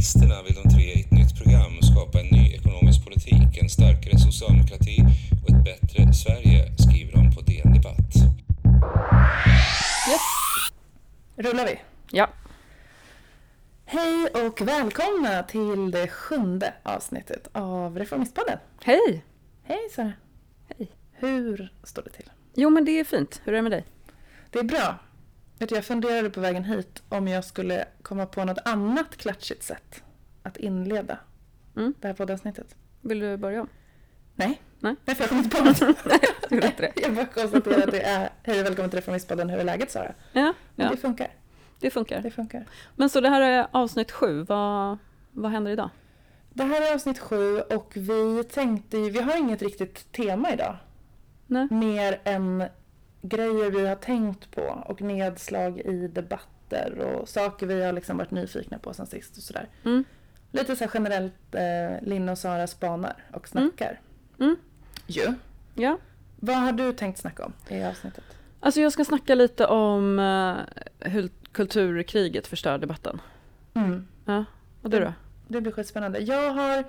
Reformisterna vill de tre i ett nytt program skapa en ny ekonomisk politik, en starkare socialdemokrati och ett bättre Sverige, skriver de på DN Debatt. Yes. Rullar vi? Ja. Hej och välkomna till det sjunde avsnittet av Reformistpodden. Hej! Hej Sara. Hej. Hur står det till? Jo, men det är fint. Hur är det med dig? Det är bra. Vet du, jag funderade på vägen hit om jag skulle komma på något annat klatschigt sätt att inleda Mm. det här poddavsnittet. Vill du börja om? Nej. Nej. Nej, för jag kommer inte på något. Vet det. jag bara konstaterar att det är Hej och välkommen till Reformistpodden. Hur är läget Sara? Ja, Men ja det funkar. det funkar. Det funkar. Men så det här är avsnitt sju. Vad, vad händer idag? Det här är avsnitt sju och vi tänkte ju, vi har inget riktigt tema idag. Nej. mer än grejer vi har tänkt på och nedslag i debatter och saker vi har liksom varit nyfikna på sen sist och sådär. Mm. Lite så här generellt eh, Linn och Sara spanar och snackar. Mm. Ju. Ja. Vad har du tänkt snacka om i avsnittet? Alltså jag ska snacka lite om eh, hur kulturkriget förstör debatten. Mm. Ja. Och du då? Det blir skitspännande. Jag har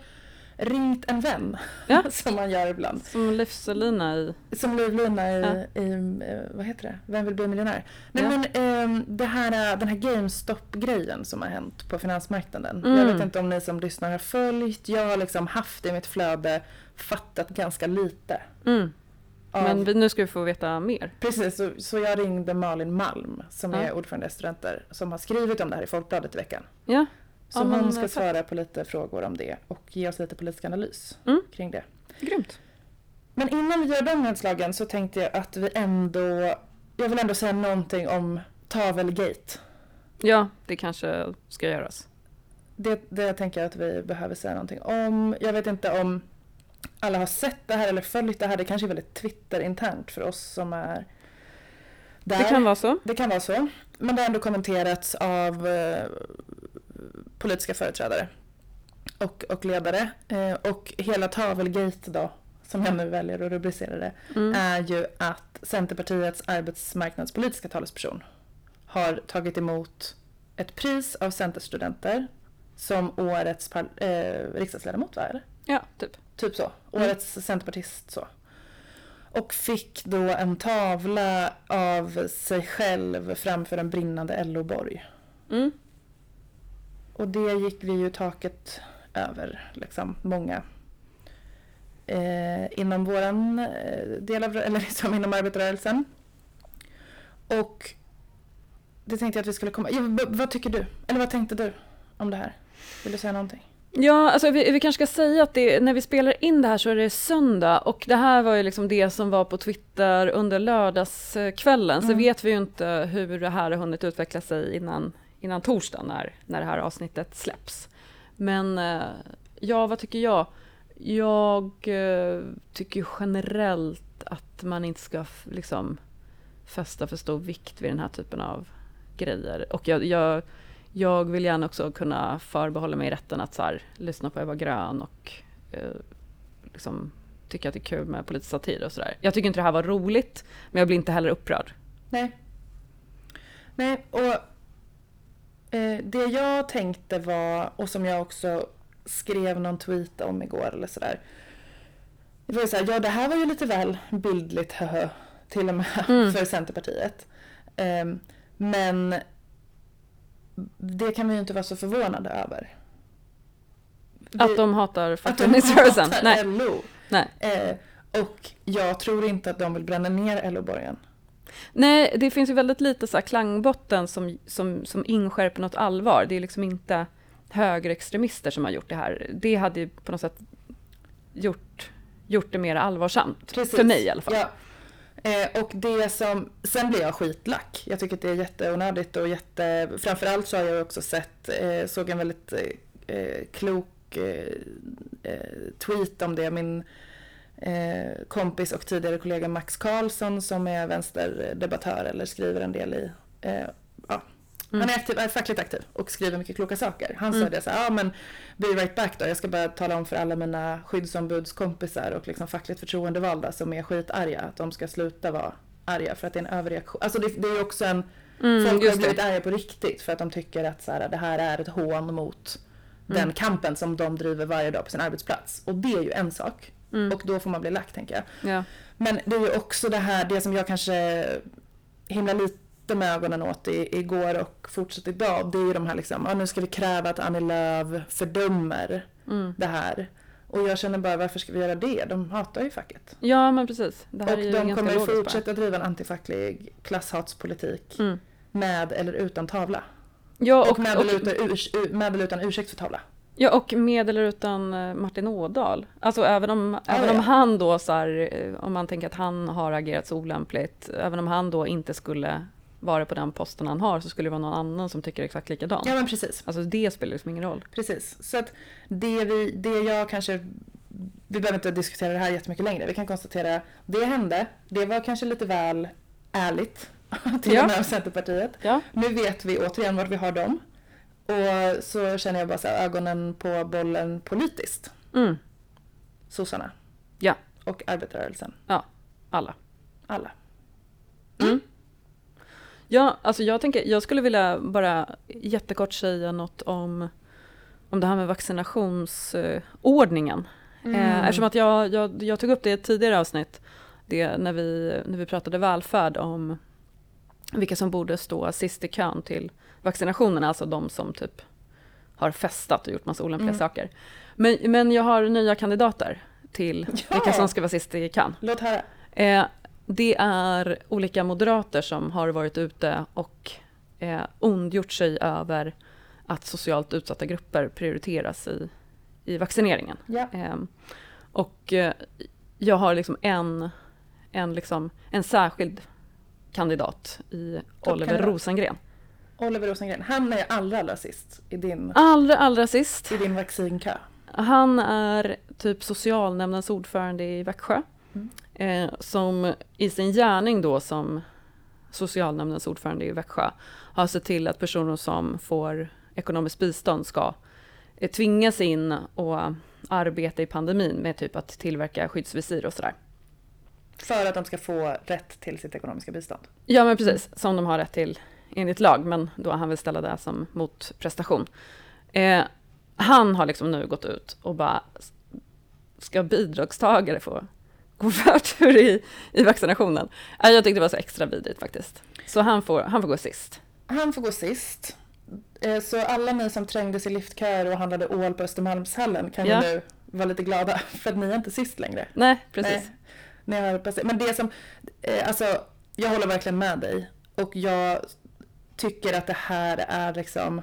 ringt en vän, Ja. som man gör ibland. Som livslina i... Som livlina i, Ja. i eh, vad heter det, Vem vill bli miljonär? Nej Ja. men ehm, det här, den här GameStop-grejen som har hänt på finansmarknaden. Mm. Jag vet inte om ni som lyssnar har följt, jag har liksom haft i mitt flöde fattat ganska lite. Mm. Av, Men vi, nu ska vi få veta mer. Precis, så, så jag ringde Malin Malm som Ja. är ordförande i Studenter som har skrivit om det här i Folkbladet i veckan. Ja. Så Ja, hon ska eh, svara på lite frågor om det och ge oss lite politisk analys Mm. kring det. Grymt. Men innan vi gör de nedslagen så tänkte jag att vi ändå, jag vill ändå säga någonting om Tavelgate. Ja, det kanske ska göras. Det, det tänker jag att vi behöver säga någonting om. Jag vet inte om alla har sett det här eller följt det här. Det kanske är väldigt Twitter-internt för oss som är där. Det kan vara så. Det kan vara så. Men det har ändå kommenterats av eh, politiska företrädare och, och ledare. Eh, och hela Tavelgate då, som jag nu väljer att rubricera det, Mm. är ju att Centerpartiets arbetsmarknadspolitiska talesperson har tagit emot ett pris av Centerstudenter som årets par- eh, riksdagsledamot, va? Eller? Ja, typ. Typ så. Mm. Årets centerpartist så. Och fick då en tavla av sig själv framför en brinnande LO-borg. Mm. Och det gick vi ju taket över, liksom många. Eh, inom våran eh, del av, eller liksom inom arbetarrörelsen. Och det tänkte jag att vi skulle komma, ja, vad tycker du? Eller vad tänkte du om det här? Vill du säga någonting? Ja, alltså vi, vi kanske ska säga att det, när vi spelar in det här så är det söndag och det här var ju liksom det som var på Twitter under lördagskvällen. Så Mm. vet vi ju inte hur det här har hunnit utveckla sig innan, innan torsdag när, när det här avsnittet släpps. Men eh, ja, vad tycker jag? Jag eh, tycker generellt att man inte ska liksom fästa för stor vikt vid den här typen av grejer. Och jag, jag, jag vill gärna också kunna förbehålla mig rätten att så här, lyssna på Eva Grön och eh, liksom, tycka att det är kul med politisk satir och sådär. Jag tycker inte det här var roligt, men jag blir inte heller upprörd. Nej. Nej, och det jag tänkte var, och som jag också skrev någon tweet om igår eller sådär. Det var ju såhär, ja det här var ju lite väl bildligt, höhö, till och med Mm. för Centerpartiet. Ehm, men det kan vi ju inte vara så förvånade över. Att de hatar att de fackföreningsrörelsen. hatar Nej, LO. nej. Eh, och jag tror inte att de vill bränna ner LO-borgen. Nej, det finns ju väldigt lite så klangbotten som, som, som inskärper något allvar. Det är liksom inte högerextremister som har gjort det här. Det hade ju på något sätt gjort, gjort det mer allvarsamt. Precis. För mig i alla fall. Ja. Eh, och det som, sen blir jag skitlack. Jag tycker att det är jätteonödigt och jätte, framförallt så har jag också sett, eh, såg en väldigt eh, eh, klok eh, eh, tweet om det. Min eh, kompis och tidigare kollega Max Karlsson som är vänsterdebattör eller skriver en del i eh, ja, Mm. Han är, aktiv, är fackligt aktiv och skriver mycket kloka saker. Han Mm. sa det så här, ja men be right back då. Jag ska bara tala om för alla mina skyddsombudskompisar och liksom fackligt förtroendevalda som är skitarga att de ska sluta vara arga för att det är en överreaktion. Alltså det, det är också en, Mm, folk har blivit det. arga på riktigt för att de tycker att så här, det här är ett hån mot den kampen som de driver varje dag på sin arbetsplats. Och det är ju en sak. Mm. Och då får man bli lack tänker jag. Ja. Men det är ju också det här, det som jag kanske himlar lite med ögonen åt i, igår och fortsatt idag. Det är ju de här liksom, ja, nu ska vi kräva att Annie Lööf fördömer Mm. det här. Och jag känner bara, varför ska vi göra det? De hatar ju facket. ja, men precis. Det här Och är ju de kommer ju fortsätta driva en antifacklig klasshatspolitik Mm. med eller utan tavla. Ja, Och, och, med, och, eller utan, urs, med eller utan ursäkt för tavla. Ja, och med eller utan eh, Martin Ådahl. Alltså även om, Ja, även ja. om han då så här, eh, om man tänker att han har agerat så olämpligt, även om han då inte skulle vara på den posten han har, så skulle det vara någon annan som tycker exakt likadant. Ja men precis. Alltså det spelar liksom ingen roll. Precis. Så att det, vi, det jag kanske... Vi behöver inte diskutera det här jättemycket längre. Vi kan konstatera det hände. Det var kanske lite väl ärligt till Ja. och med av Centerpartiet. Ja, Nu vet vi återigen vart vi har dem. Och så känner jag bara så här, ögonen på bollen politiskt. mm. Sossarna. Ja. Och arbetarrörelsen. alla. Alla. Ja, alltså jag tänker, jag skulle vilja bara jättekort säga något om, om det här med vaccinationsordningen. Eh, eftersom att jag, jag, jag tog upp det i ett tidigare avsnitt, det, när, vi, när vi pratade välfärd om vilka som borde stå sist i kön till vaccinationerna, alltså de som typ har festat och gjort massa olämpliga Mm. saker. Men, men jag har nya kandidater till Ja. vilka som ska vara sist i kön. Låt höra. Eh, det är olika moderater som har varit ute och eh, ondgjort sig över att socialt utsatta grupper prioriteras i, i vaccineringen. Ja. Eh, och eh, jag har liksom en, en, liksom, en särskild kandidat i Oliver. Rosengren. Oliver Rosengren. Han är allra, allra sist i din, Allra, allra sist. i din vaccinkö. Han är typ socialnämndens ordförande i Växjö. Mm. Eh, som i sin gärning då som socialnämndens ordförande i Växjö har sett till att personer som får ekonomiskt bistånd ska eh, tvingas in och arbeta i pandemin med typ att tillverka skyddsvisir och sådär. För att de ska få rätt till sitt ekonomiska bistånd. Ja men precis, som de har rätt till enligt lag, men då han vill ställa det som motprestation. Eh, han har liksom nu gått ut och bara, ska bidragstagare få gå förtur i, i vaccinationen? Eh, jag tyckte det var så extra vidrigt faktiskt. Så han får, han får gå sist. Han får gå sist. Eh, Så alla ni som trängdes i liftköer och handlade ål på Östermalmshallen kan Ja. ju nu vara lite glada för att ni är inte sist längre. Nej, precis. Nej, ni har passerat. Men det som, eh, alltså jag håller verkligen med dig och jag tycker att det här är liksom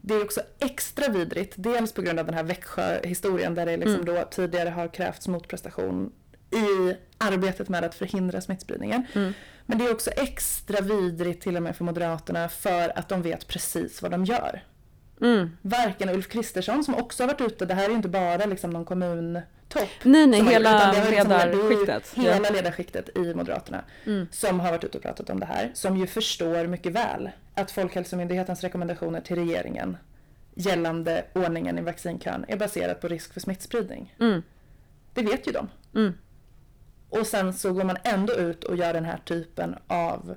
det är också extra vidrigt, dels på grund av den här Växjö-historien där det liksom Mm. då tidigare har krävts motprestation i arbetet med att förhindra smittspridningen. Mm. Men det är också extra vidrigt till och med för Moderaterna för att de vet precis vad de gör. Mm. Varken Ulf Kristersson som också har varit ute, det här är ju inte bara liksom någon kommuntopp. Nej, nej, hela liksom- ledarskiktet. Ja. Hela ledarskiktet i Moderaterna Mm. som har varit ute och pratat om det här. Som ju förstår mycket väl att Folkhälsomyndighetens rekommendationer till regeringen gällande ordningen i vaccinkön är baserat på risk för smittspridning. Mm. Det vet ju de. Mm. Och sen så går man ändå ut och gör den här typen av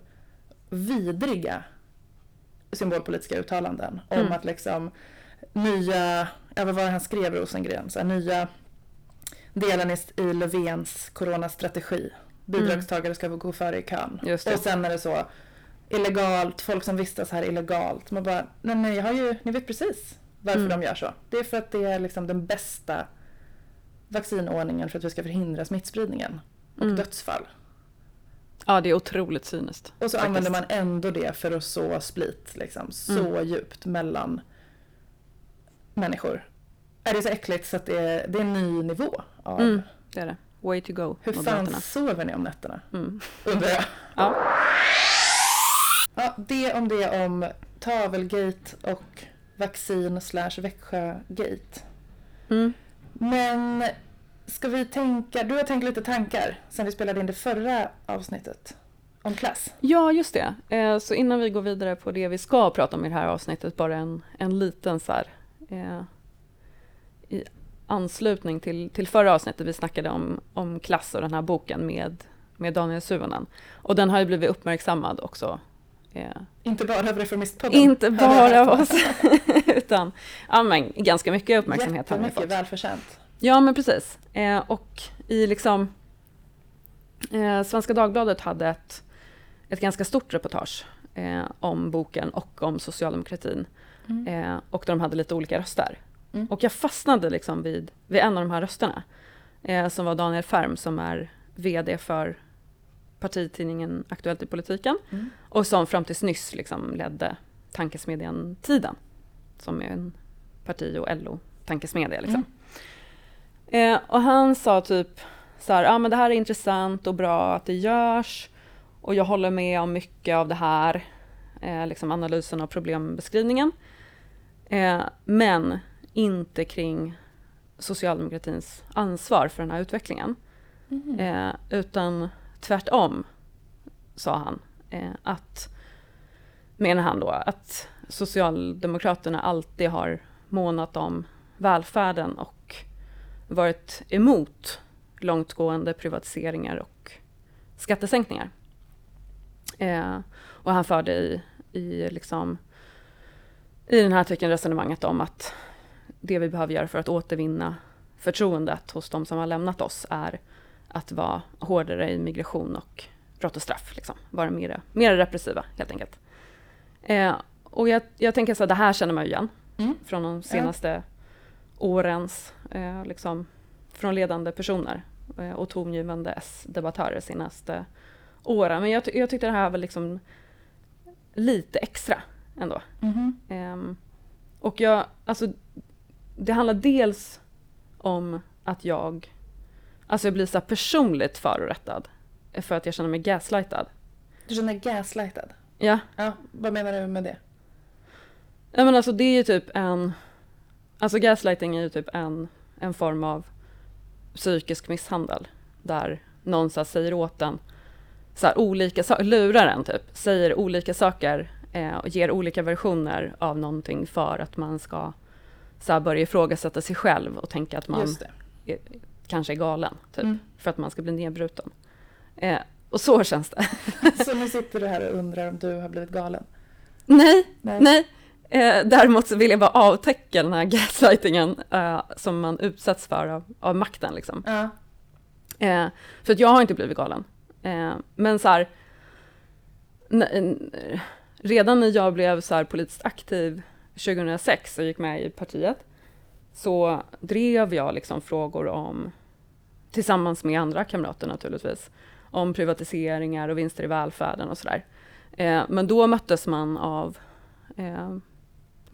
vidriga symbolpolitiska uttalanden om Mm. att liksom nya, vad var det han skrev Rosengren, så här, nya delen i, Löfvens coronastrategi. Bidragstagare ska gå före i kön. Och sen är det så illegalt, folk som vistas här illegalt. Man bara, nej nej, jag har ju, ni vet precis varför Mm. de gör så. Det är för att det är liksom den bästa vaccinordningen för att vi ska förhindra smittspridningen och Mm. dödsfall. Ja, det är otroligt cyniskt. Och så Faktiskt. använder man ändå det för att så split liksom, så Mm. djupt mellan människor. Är det så äckligt så att det är, det är en ny nivå av Mm, det är det. Way to go, hur fan sover ni om nätterna? Mm. Undrar jag. Ja. Ja, det om det om Tavelgate och vaccin slash Växjögate. Mm. Men ska vi tänka, du har tänkt lite tankar sen vi spelade in det förra avsnittet om klass. Ja, just det. Eh, Så innan vi går vidare på det vi ska prata om i det här avsnittet, bara en, en liten så här, eh, i anslutning till, till förra avsnittet, vi snackade om, om klass och den här boken med, med Daniel Suhonen. Och den har ju blivit uppmärksammad också Eh, Inte bara av Reformistpodden. inte bara av oss, utan ja, men, ganska mycket uppmärksamhet har den Jättemycket fått. välförtjänt. Ja, men precis. Eh, och i liksom... Eh, Svenska Dagbladet hade ett, ett ganska stort reportage eh, om boken och om socialdemokratin. Mm. Eh, och de hade lite olika röster. Mm. Och jag fastnade liksom vid, vid en av de här rösterna. Eh, som var Daniel Färm som är VD för partitidningen Aktuellt i politiken. Mm. Och som fram tills nyss liksom ledde tankesmedjan Tiden. Som är en parti och LO-tankesmedja. Liksom. Mm. Eh, och han sa typ så här, ah, men det här är intressant och bra att det görs. Och jag håller med om mycket av det här, eh, liksom analysen av problembeskrivningen. Eh, men inte kring socialdemokratins ansvar för den här utvecklingen. Mhm. Eh, utan tvärtom, sa han, eh, att menar han då att Socialdemokraterna alltid har månat om välfärden och varit emot långtgående privatiseringar och skattesänkningar. Eh, och han förde i, i, liksom, i den här artikeln resonemanget om att det vi behöver göra för att återvinna förtroendet hos de som har lämnat oss är att vara hårdare i migration och brott och straff. Liksom. Vara mer, mer repressiva, helt enkelt. Eh, och jag, jag tänker så att det här känner man ju igen Mm. från de senaste årens, eh, liksom, från ledande personer eh, och tongivande S-debattörer senaste åren. Men jag, jag tyckte det här var liksom lite extra ändå. Mhm. Ehm, och jag, alltså, det handlar dels om att jag, alltså jag blir så personligt förorättad för att jag känner mig gaslightad. Du känner gaslightad? Ja, Ja, vad menar du med det? Ja, men alltså det är ju typ en... Alltså gaslighting är ju typ en, en form av psykisk misshandel. Där någon så säger åt en så här olika saker, lurar en typ, säger olika saker eh, och ger olika versioner av någonting för att man ska så här, börja ifrågasätta sig själv och tänka att man är, kanske är galen, typ, Mm. för att man ska bli nedbruten. Eh, och så känns det. Så nu sitter du här och undrar om du har blivit galen? Nej, Nej. Nej, eh, däremot så vill jag bara avtäcka den här gaslightingen eh, som man utsätts för av, av makten. Liksom. Ja. Eh, för att jag har inte blivit galen. Eh, men så här, redan när jag blev så politiskt aktiv 2006 och gick med i partiet så drev jag liksom frågor om, tillsammans med andra kamrater naturligtvis, om privatiseringar och vinster i välfärden och sådär. Eh, men då möttes man av eh,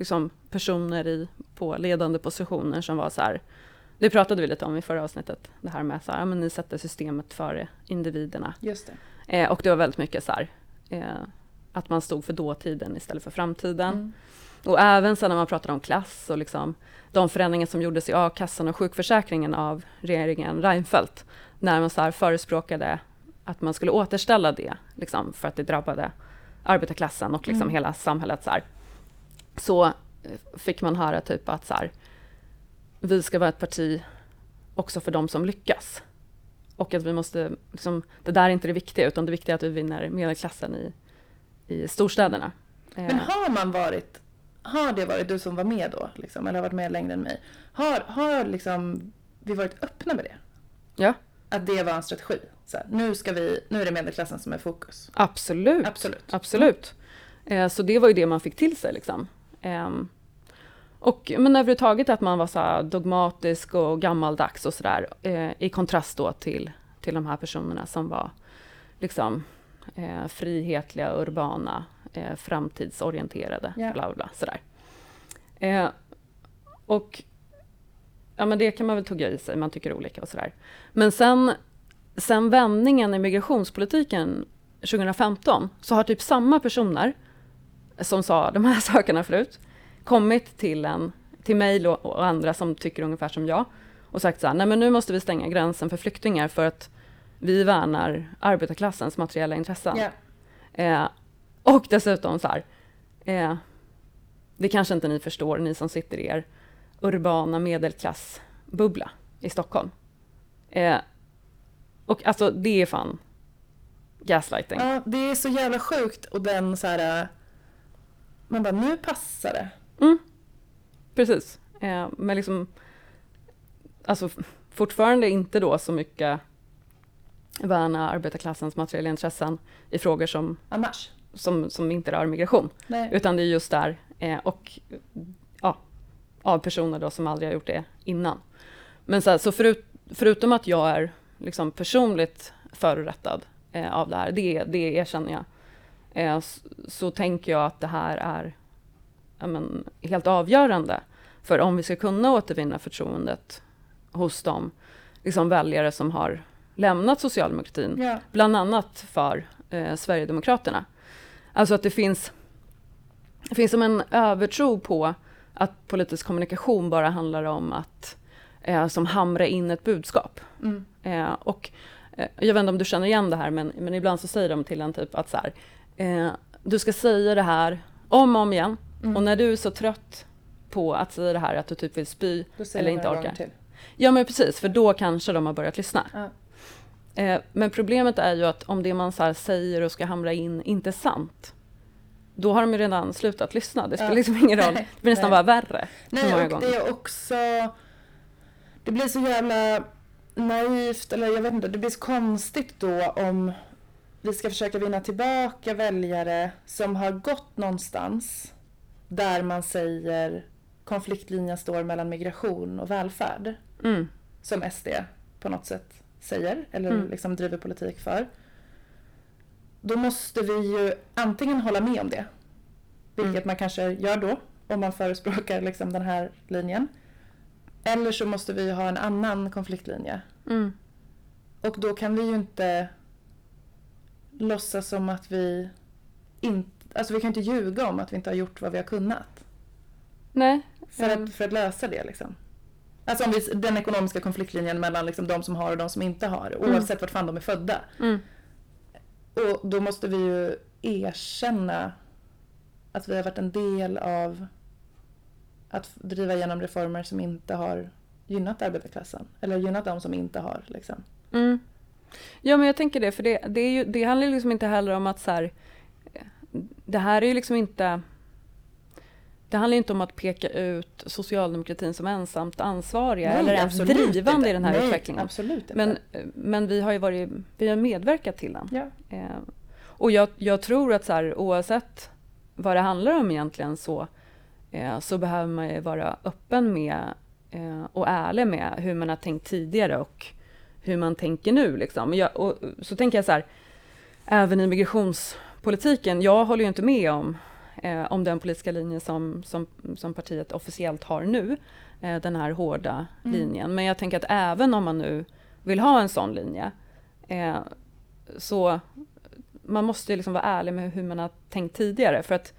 liksom personer i, på ledande positioner som var så här, det pratade vi lite om i förra avsnittet, det här med här, ja, men ni sätter systemet före individerna. Just det. Eh, och det var väldigt mycket så här, eh, att man stod för dåtiden istället för framtiden. Mm. Och även sen när man pratar om klass och liksom de förändringar som gjordes i a-kassan och sjukförsäkringen av regeringen Reinfeldt, när man så här förespråkade att man skulle återställa det, liksom, för att det drabbade arbetarklassen och liksom Mm. hela samhället. Så, här. Så eh, fick man höra typ att så här, vi ska vara ett parti också för de som lyckas. Och att vi måste, liksom, det där är inte det viktiga, utan det viktiga är att vi vinner medelklassen i, i storstäderna. Men Eh, har man varit, har det varit du som var med då, liksom, eller har varit med längre än mig? Har, har liksom, vi varit öppna med det? Ja. Att det var en strategi? Så här, nu, ska vi, nu är det medelklassen som är fokus. Absolut. Absolut. Absolut. Eh, så det var ju det man fick till sig. Liksom. Ehm, och, men överhuvudtaget att man var så dogmatisk och gammaldags och sådär. Eh, I kontrast då till, till de här personerna som var liksom, eh, frihetliga, urbana, eh, framtidsorienterade. Bla, bla, bla, sådär. Eh, och ja, men det kan man väl tugga i sig, man tycker olika och sådär. Men sen, sen vändningen i migrationspolitiken 2015 så har typ samma personer som sa de här sakerna förut kommit till, en, till mig och andra som tycker ungefär som jag och sagt så här, nej men nu måste vi stänga gränsen för flyktingar för att vi värnar arbetarklassens materiella intressen. Ja. Eh, och dessutom så här, eh, det kanske inte ni förstår, ni som sitter i er urbana medelklassbubbla i Stockholm. Eh, och alltså det är fan, gaslighting. Ja, det är så jävla sjukt och den så här... Man bara, nu passar det. Mm. Precis. Eh, men liksom, alltså fortfarande inte då så mycket värna arbetarklassens materiella intressen i frågor som, Annars. som, som inte rör migration. Nej. Utan det är just där, eh, och ja, av personer då som aldrig har gjort det innan. Men så, här, så förut, förutom att jag är liksom personligt förorättad eh, av det här, det, det erkänner jag, eh, så, så tänker jag att det här är ja, men, helt avgörande för om vi ska kunna återvinna förtroendet hos de liksom, väljare som har lämnat socialdemokratin Ja. bland annat för eh, Sverigedemokraterna. Alltså att det finns, det finns som en övertro på att politisk kommunikation bara handlar om att eh, som hamra in ett budskap. Mm. Eh, och eh, jag vet inte om du känner igen det här, men, men ibland så säger de till en typ att så här, eh, du ska säga det här om och om igen. Mm. Och när du är så trött på att säga det här att du typ vill spy eller inte orkar. till. Ja men precis, för då kanske de har börjat lyssna. Ja. Eh, men problemet är ju att om det man så här säger och ska hamra in inte är sant, då har de ju redan slutat lyssna. Det spelar Ja. liksom ingen roll. Det blir nästan nej. bara värre. Nej, och gånger. det är också... Det blir så jävla naivt, eller jag vet inte, det blir så konstigt då om vi ska försöka vinna tillbaka väljare som har gått någonstans där man säger konfliktlinjen står mellan migration och välfärd, Mm. som SD på något sätt säger eller Mm. liksom driver politik för. Då måste vi ju antingen hålla med om det, vilket Mm. man kanske gör då om man förespråkar liksom den här linjen. Eller så måste vi ha en annan konfliktlinje. Mm. Och då kan vi ju inte låtsas som att vi inte... Alltså vi kan inte ljuga om att vi inte har gjort vad vi har kunnat. Nej. För, Mm. att, för att lösa det liksom. Alltså om vi, den ekonomiska konfliktlinjen mellan liksom de som har och de som inte har. Oavsett vart fan de är födda. Mm. Och då måste vi ju erkänna att vi har varit en del av att driva igenom reformer som inte har gynnat arbetarklassen. Eller gynnat de som inte har. Liksom. Mm. Ja, men jag tänker det, för det, det, är ju, det handlar ju liksom inte heller om att så här, det här är ju liksom inte det handlar ju inte om att peka ut socialdemokratin som ensamt ansvariga eller ens drivande inte. i den här Nej, utvecklingen. Absolut inte. Men, men vi har ju varit, vi har medverkat till den. ja. Eh, och jag, jag tror att så här, oavsett vad det handlar om egentligen så, eh, så behöver man ju vara öppen med eh, och ärlig med hur man har tänkt tidigare och hur man tänker nu. Liksom. Jag, och, så tänker jag så här, även i migrationspolitiken, jag håller ju inte med om, eh, om den politiska linje som, som, som partiet officiellt har nu, eh, den här hårda Mm. linjen. Men jag tänker att även om man nu vill ha en sån linje, eh, så man måste liksom vara ärlig med hur man har tänkt tidigare. För att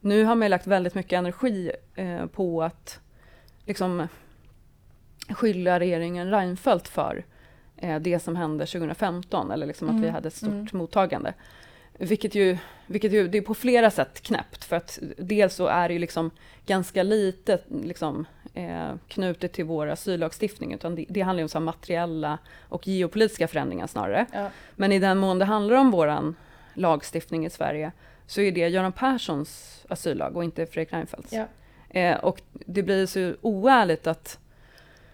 nu har man ju lagt väldigt mycket energi eh, på att liksom skylla regeringen Reinfeldt för det som hände 2015, eller liksom att vi Mm, hade ett stort mm. mottagande. Vilket ju, vilket ju, det är på flera sätt knäppt, för att dels så är det ju liksom ganska lite liksom, eh, knutet till vår asyllagstiftning, utan det, det handlar ju om så materiella och geopolitiska förändringar snarare. Ja. Men i den mån det handlar om våran lagstiftning i Sverige så är det Göran Perssons asyllag och inte Fredrik Reinfeldts. Ja. Eh, och det blir så oärligt att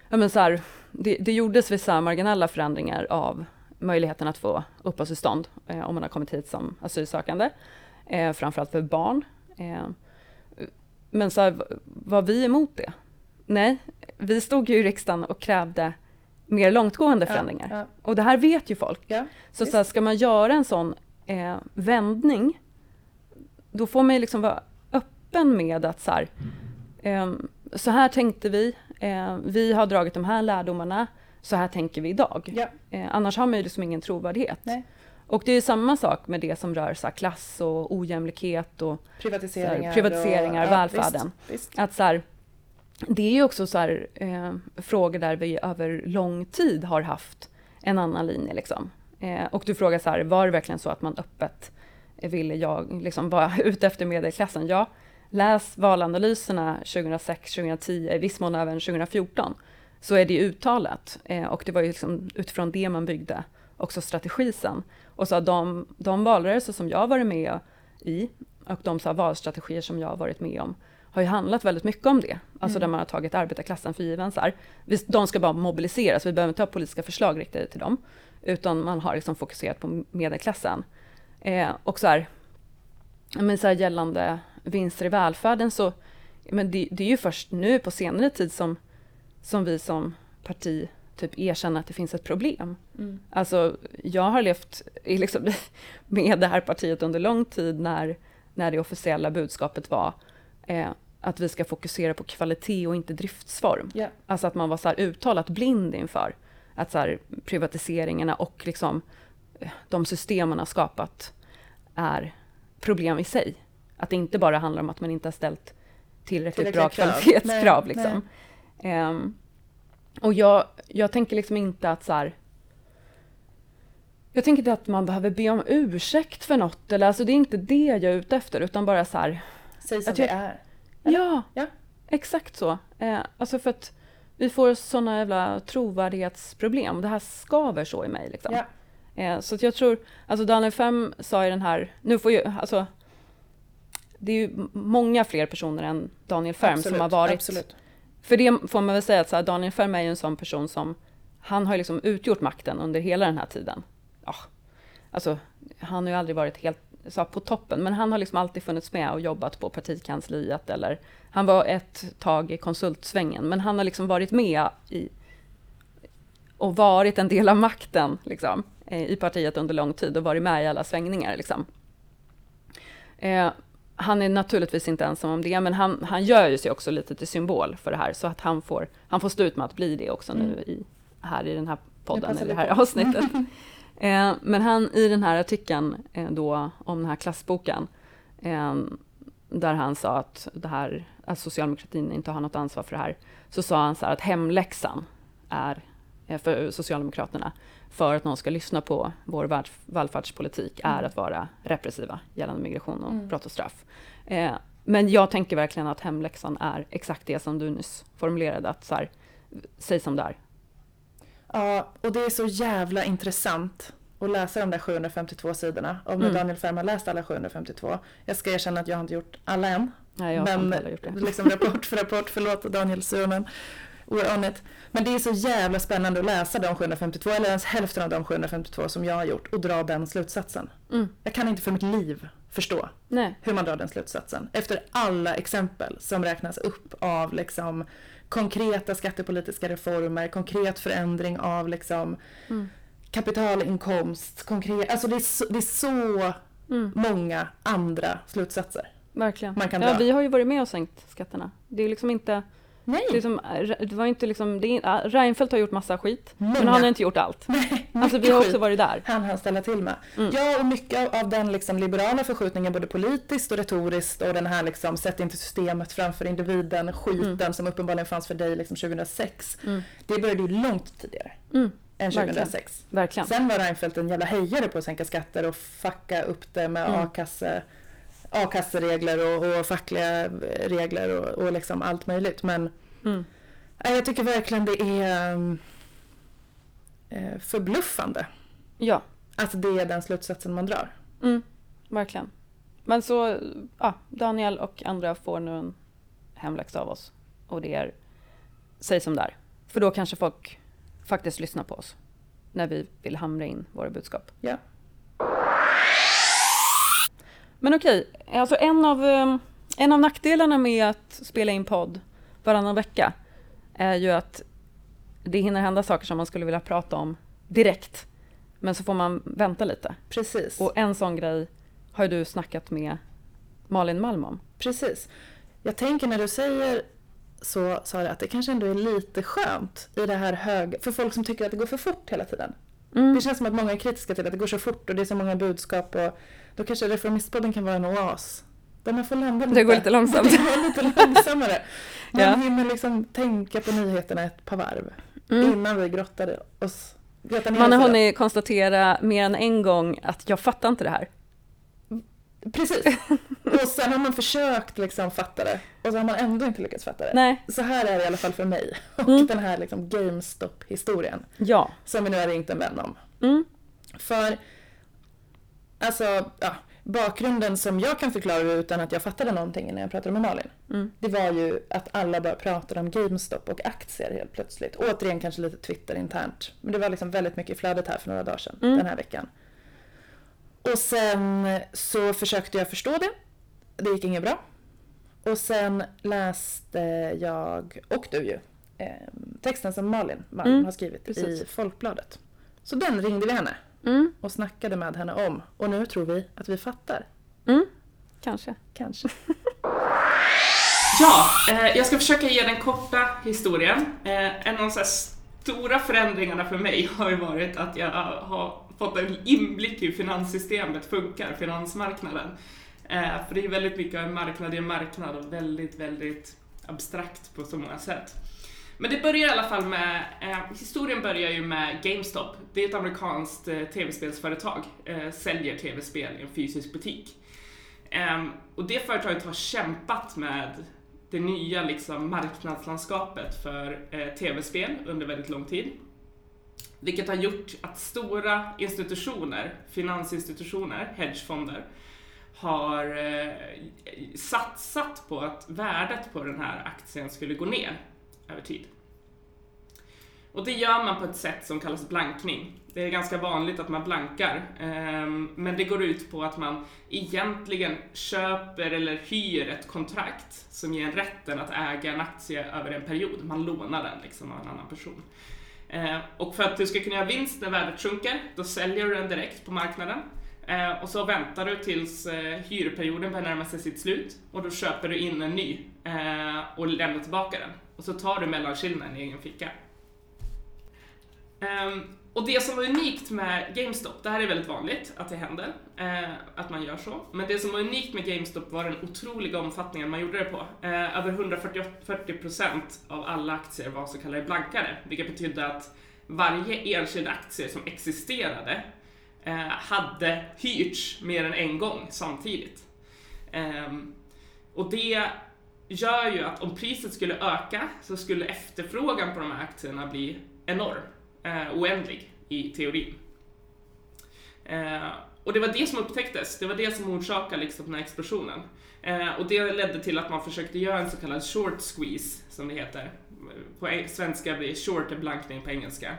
ja, men så här, det, det gjordes vissa marginella förändringar av möjligheten att få uppehållstillstånd eh, om man har kommit hit som asylsökande, eh, framförallt för barn. Eh, men så här, var vi emot det? Nej, vi stod ju i riksdagen och krävde mer långtgående förändringar. Ja. Och det här vet ju folk. Ja. Så, så här, ska man göra en sån eh, vändning, då får man ju liksom vara öppen med att så här, ehm, så här tänkte vi, eh, vi har dragit de här lärdomarna, så här tänker vi idag. Ja. Eh, annars har man ju liksom ingen trovärdighet. Nej. Och det är ju samma sak med det som rör så här, klass och ojämlikhet och Privatiseringar. Här, privatiseringar, och, välfärden. Visst, visst. att så här, det är ju också så här, eh, frågor där vi över lång tid har haft en annan linje. Liksom. Eh, och du frågar så här, var det verkligen så att man öppet ville jag, liksom, vara ute efter medelklassen? Ja, läs valanalyserna 2006, 2010, i viss mån även 2014, så är det uttalat. Eh, och det var ju liksom utifrån det man byggde också strategi sen. Och så de, de valrörelser som jag varit med i och de så valstrategier som jag har varit med om har ju handlat väldigt mycket om det. Alltså mm. där man har tagit arbetarklassen för given. Så här. De ska bara mobiliseras, vi behöver inte ha politiska förslag riktade till dem. Utan man har liksom fokuserat på medelklassen. Eh, och så här, men så här, gällande vinster i välfärden så, men det, det, är ju först nu på senare tid som, som vi som parti typ erkänner att det finns ett problem. Mm. Alltså, jag har levt liksom, med det här partiet under lång tid när, när det officiella budskapet var eh, att vi ska fokusera på kvalitet och inte driftsform. Yeah. Alltså att man var så här uttalat blind inför att så här, privatiseringarna och liksom eh, de system man har skapat är problem i sig. Att det inte bara handlar om att man inte har ställt tillräckligt, bra kvalitetskrav. Liksom. Um, och jag, jag tänker liksom inte att så här, jag tänker inte att man behöver be om ursäkt för något, eller alltså det är inte det jag är ute efter, utan bara så här... Säg som det är. Ja, ja, exakt så. Eh, alltså för att vi får såna jävla trovärdighetsproblem. Det här skaver så i mig. Liksom. Ja. Eh, så jag tror, alltså Daniel Fem sa i den här, nu får ju, alltså det är ju många fler personer än Daniel Färm absolut, som har varit. Absolut. För det får man väl säga att så här, Daniel Färm är ju en sån person som, han har ju liksom utgjort makten under hela den här tiden. Ja, alltså, han har ju aldrig varit helt så på toppen, men han har liksom alltid funnits med och jobbat på partikansliet eller han var ett tag i konsultsvängen, men han har liksom varit med i och varit en del av makten liksom, eh, i partiet under lång tid och varit med i alla svängningar. Liksom. Eh, han är naturligtvis inte ensam om det, men han, han gör ju sig också lite till symbol för det här, så att han får, han får stå ut med att bli det också mm. nu i, här i den här podden, i det här avsnittet. eh, men han, i den här artikeln eh, då, om den här klassboken, eh, där han sa att, det här, att socialdemokratin inte har något ansvar för det här, så sa han så att hemläxan är eh, för Socialdemokraterna för att någon ska lyssna på vår välfärdspolitik är mm. att vara repressiva gällande migration och mm. brott och straff. Eh, men jag tänker verkligen att hemläxan är exakt det som du nyss formulerade, att så här, säg som det är. Ja, och det är så jävla intressant att läsa de där 752 sidorna. Om mm. Daniel Färm har läst alla 752. Jag ska erkänna att jag har inte gjort alla än. Nej, jag har men inte gjort det. liksom rapport för rapport, förlåt Daniel Suhonen. We're on it. Men det är så jävla spännande att läsa de 752, eller ens hälften av de 752 som jag har gjort och dra den slutsatsen. Mm. Jag kan inte för mitt liv förstå Nej. hur man drar den slutsatsen. Efter alla exempel som räknas upp av liksom konkreta skattepolitiska reformer, konkret förändring av liksom mm. kapitalinkomst, konkret, alltså det är så, det är så mm. många andra slutsatser. Verkligen. Man kan dra. Ja, vi har ju varit med och sänkt skatterna. Det är liksom inte Nej. Liksom, det var inte liksom, det, Reinfeldt har gjort massa skit, Många. men han har inte gjort allt. Nej, alltså vi har också varit där. Han har ställa till med. Mm. Ja, och mycket av den liksom liberala förskjutningen både politiskt och retoriskt och den här liksom sätt inte systemet framför individen, skiten mm. som uppenbarligen fanns för dig liksom 2006. Mm. Det började ju långt tidigare. Mm. Än 2006. Verkligen. Verkligen. Sen var Reinfeldt en jävla hejare på att sänka skatter och fucka upp det med mm. a-kasse a-kasseregler och, och fackliga regler och, och liksom allt möjligt. Men mm. jag tycker verkligen det är äh, förbluffande. Ja. Att det är den slutsatsen man drar. Mm, verkligen. Men så, ja, Daniel och andra får nu en hemläxa av oss. Och det är, säg som det är. För då kanske folk faktiskt lyssnar på oss. När vi vill hamra in våra budskap. Ja. Men okej, alltså en av, ehm, en av nackdelarna med att spela in podd varannan vecka är ju att det hinner hända saker som man skulle vilja prata om direkt. Men så får man vänta lite. Precis. Och en sån grej har du snackat med Malin Malm om. Precis. Jag tänker när du säger så Sara, att det kanske ändå är lite skönt i det här höga, för folk som tycker att det går för fort hela tiden. Mm. Det känns som att många är kritiska till att det går så fort och det är så många budskap och då kanske Reformistpodden kan vara en oas. Där man får landa lite. Det går lite långsamt. Det går lite långsammare. Man ja. hinner liksom tänka på nyheterna ett par varv mm. innan vi grottade oss man har hunnit konstatera mer än en gång att jag fattar inte det här. Precis. Och sen har man försökt liksom fatta det och så har man ändå inte lyckats fatta det. Nej. Så här är det i alla fall för mig. Och mm. den här liksom GameStop-historien. Ja. Som vi nu har ringt en vän om. Mm. För alltså, ja, bakgrunden som jag kan förklara utan att jag fattade någonting när jag pratade med Malin. Mm. Det var ju att alla bara pratade om GameStop och aktier helt plötsligt. Återigen kanske lite Twitter internt. Men det var liksom väldigt mycket i flödet här för några dagar sedan, Mm. den här veckan. Och sen så försökte jag förstå det. Det gick inget bra. Och sen läste jag, och du ju, eh, texten som Malin Malm Mm, har skrivit precis. i Folkbladet. Så den ringde vi henne Mm. och snackade med henne om. Och nu tror vi att vi fattar. Mm. Kanske. Kanske. Ja, eh, jag ska försöka ge den korta historien. Eh, en av de så här stora förändringarna för mig har ju varit att jag har fått en inblick i hur finanssystemet funkar, finansmarknaden. Eh, för det är väldigt mycket av en marknad i en marknad och väldigt, väldigt abstrakt på så många sätt. Men det börjar i alla fall med, eh, historien börjar ju med GameStop. Det är ett amerikanskt eh, tv-spelsföretag, eh, säljer tv-spel i en fysisk butik. Ehm, och det företaget har kämpat med det nya liksom, marknadslandskapet för eh, tv-spel under väldigt lång tid. Vilket har gjort att stora institutioner, finansinstitutioner, hedgefonder, har eh, satsat på att värdet på den här aktien skulle gå ner över tid. Och det gör man på ett sätt som kallas blankning. Det är ganska vanligt att man blankar, ehm, men det går ut på att man egentligen köper eller hyr ett kontrakt som ger en rätten att äga en aktie över en period. Man lånar den liksom av en annan person. Ehm, och för att du ska kunna göra vinst när värdet sjunker, då säljer du den direkt på marknaden. Eh, och så väntar du tills eh, hyrperioden börjar närma sig sitt slut och då köper du in en ny eh, och lämnar tillbaka den. Och så tar du mellanskillnaden i egen ficka. Ehm, och det som var unikt med GameStop, det här är väldigt vanligt att det händer, eh, att man gör så. Men det som var unikt med GameStop var den otroliga omfattningen man gjorde det på. Eh, över 140% av alla aktier var så kallade blankare, vilket betydde att varje enskild aktie som existerade eh, Eh, hade hyrts mer än en gång samtidigt. Ehm, och det gör ju att om priset skulle öka så skulle efterfrågan på de här aktierna bli enorm eh, oändlig i teorin. Eh, och det var det som upptäcktes, det var det som orsakade liksom den här explosionen. Och det ledde till att man försökte göra en så kallad short squeeze, som det heter. På e- svenska blir short en blankning på engelska.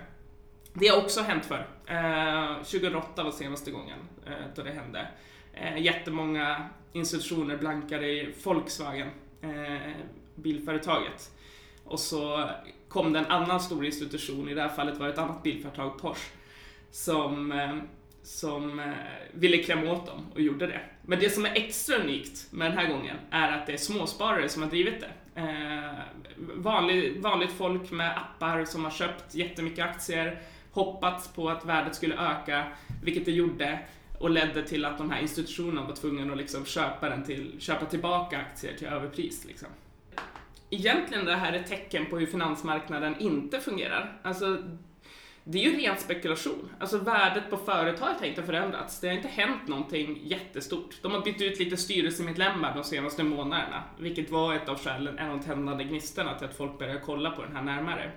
Det har också hänt för. Eh, 2008 var senaste gången eh, då det hände. Eh, jättemånga institutioner blankade i Volkswagen, eh, bilföretaget. Och så kom det en annan stor institution, i det här fallet var det ett annat bilföretag, Porsche, som, eh, som eh, ville klämma åt dem och gjorde det. Men det som är extra unikt med den här gången är att det är småsparare som har drivit det. Eh, vanlig, vanligt folk med appar som har köpt jättemycket aktier, hoppats på att värdet skulle öka, vilket det gjorde och ledde till att de här institutionerna var tvungna att liksom köpa, den till, köpa tillbaka aktier till överpris. Liksom egentligen det här är ett tecken på hur finansmarknaden inte fungerar. Alltså, det är ju ren spekulation. Alltså värdet på företaget har inte förändrats. Det har inte hänt någonting jättestort. De har bytt ut lite styrelsemedlemmar de senaste månaderna, vilket var ett av skälen, en av tändande gnistorna till att folk började kolla på den här närmare.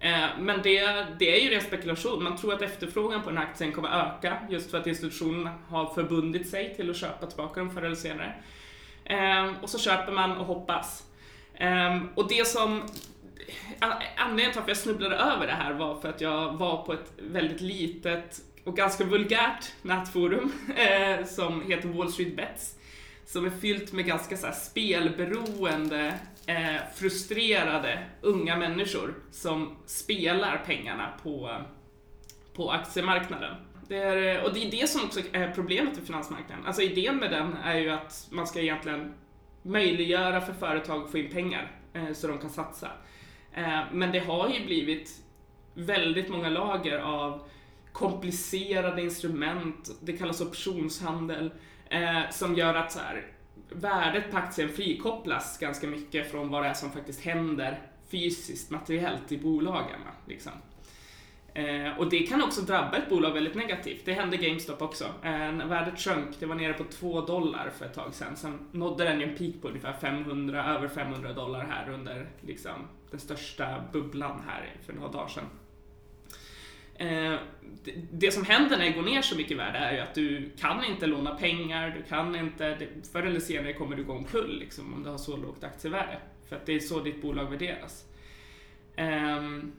Eh, men det, det är ju ren spekulation. Man tror att efterfrågan på den här aktien kommer öka just för att institutionerna har förbundit sig till att köpa tillbaka dem förr eller senare. Ehm, och så köper man och hoppas. Ehm, och det som Anledningen till att jag snubblade över det här var för att jag var på ett väldigt litet och ganska vulgärt nätforum eh, som heter Wall Street Bets. Som är fyllt med ganska så här, spelberoende, eh, frustrerade unga människor som spelar pengarna på, på aktiemarknaden. Det är, och det är det som också är problemet med finansmarknaden. Alltså idén med den är ju att man ska egentligen möjliggöra för företag att få in pengar eh, så de kan satsa. Eh, men det har ju blivit väldigt många lager av komplicerade instrument, det kallas optionshandel, eh, som gör att så här, värdet på aktien frikopplas ganska mycket från vad det är som faktiskt händer fysiskt, materiellt i bolagen. Liksom. Eh, och det kan också drabba ett bolag väldigt negativt. Det hände GameStop också. Eh, när värdet sjönk, det var nere på 2 dollar för ett tag sedan. Sen nådde den ju en peak på ungefär 500, över 500 dollar här under liksom, den största bubblan här för några dagar sedan. Eh, det, som händer när det går ner så mycket i värde är ju att du kan inte låna pengar, du kan inte, förr eller senare kommer du gå omkull liksom, om du har så lågt aktievärde. För att det är så ditt bolag värderas. Ehm,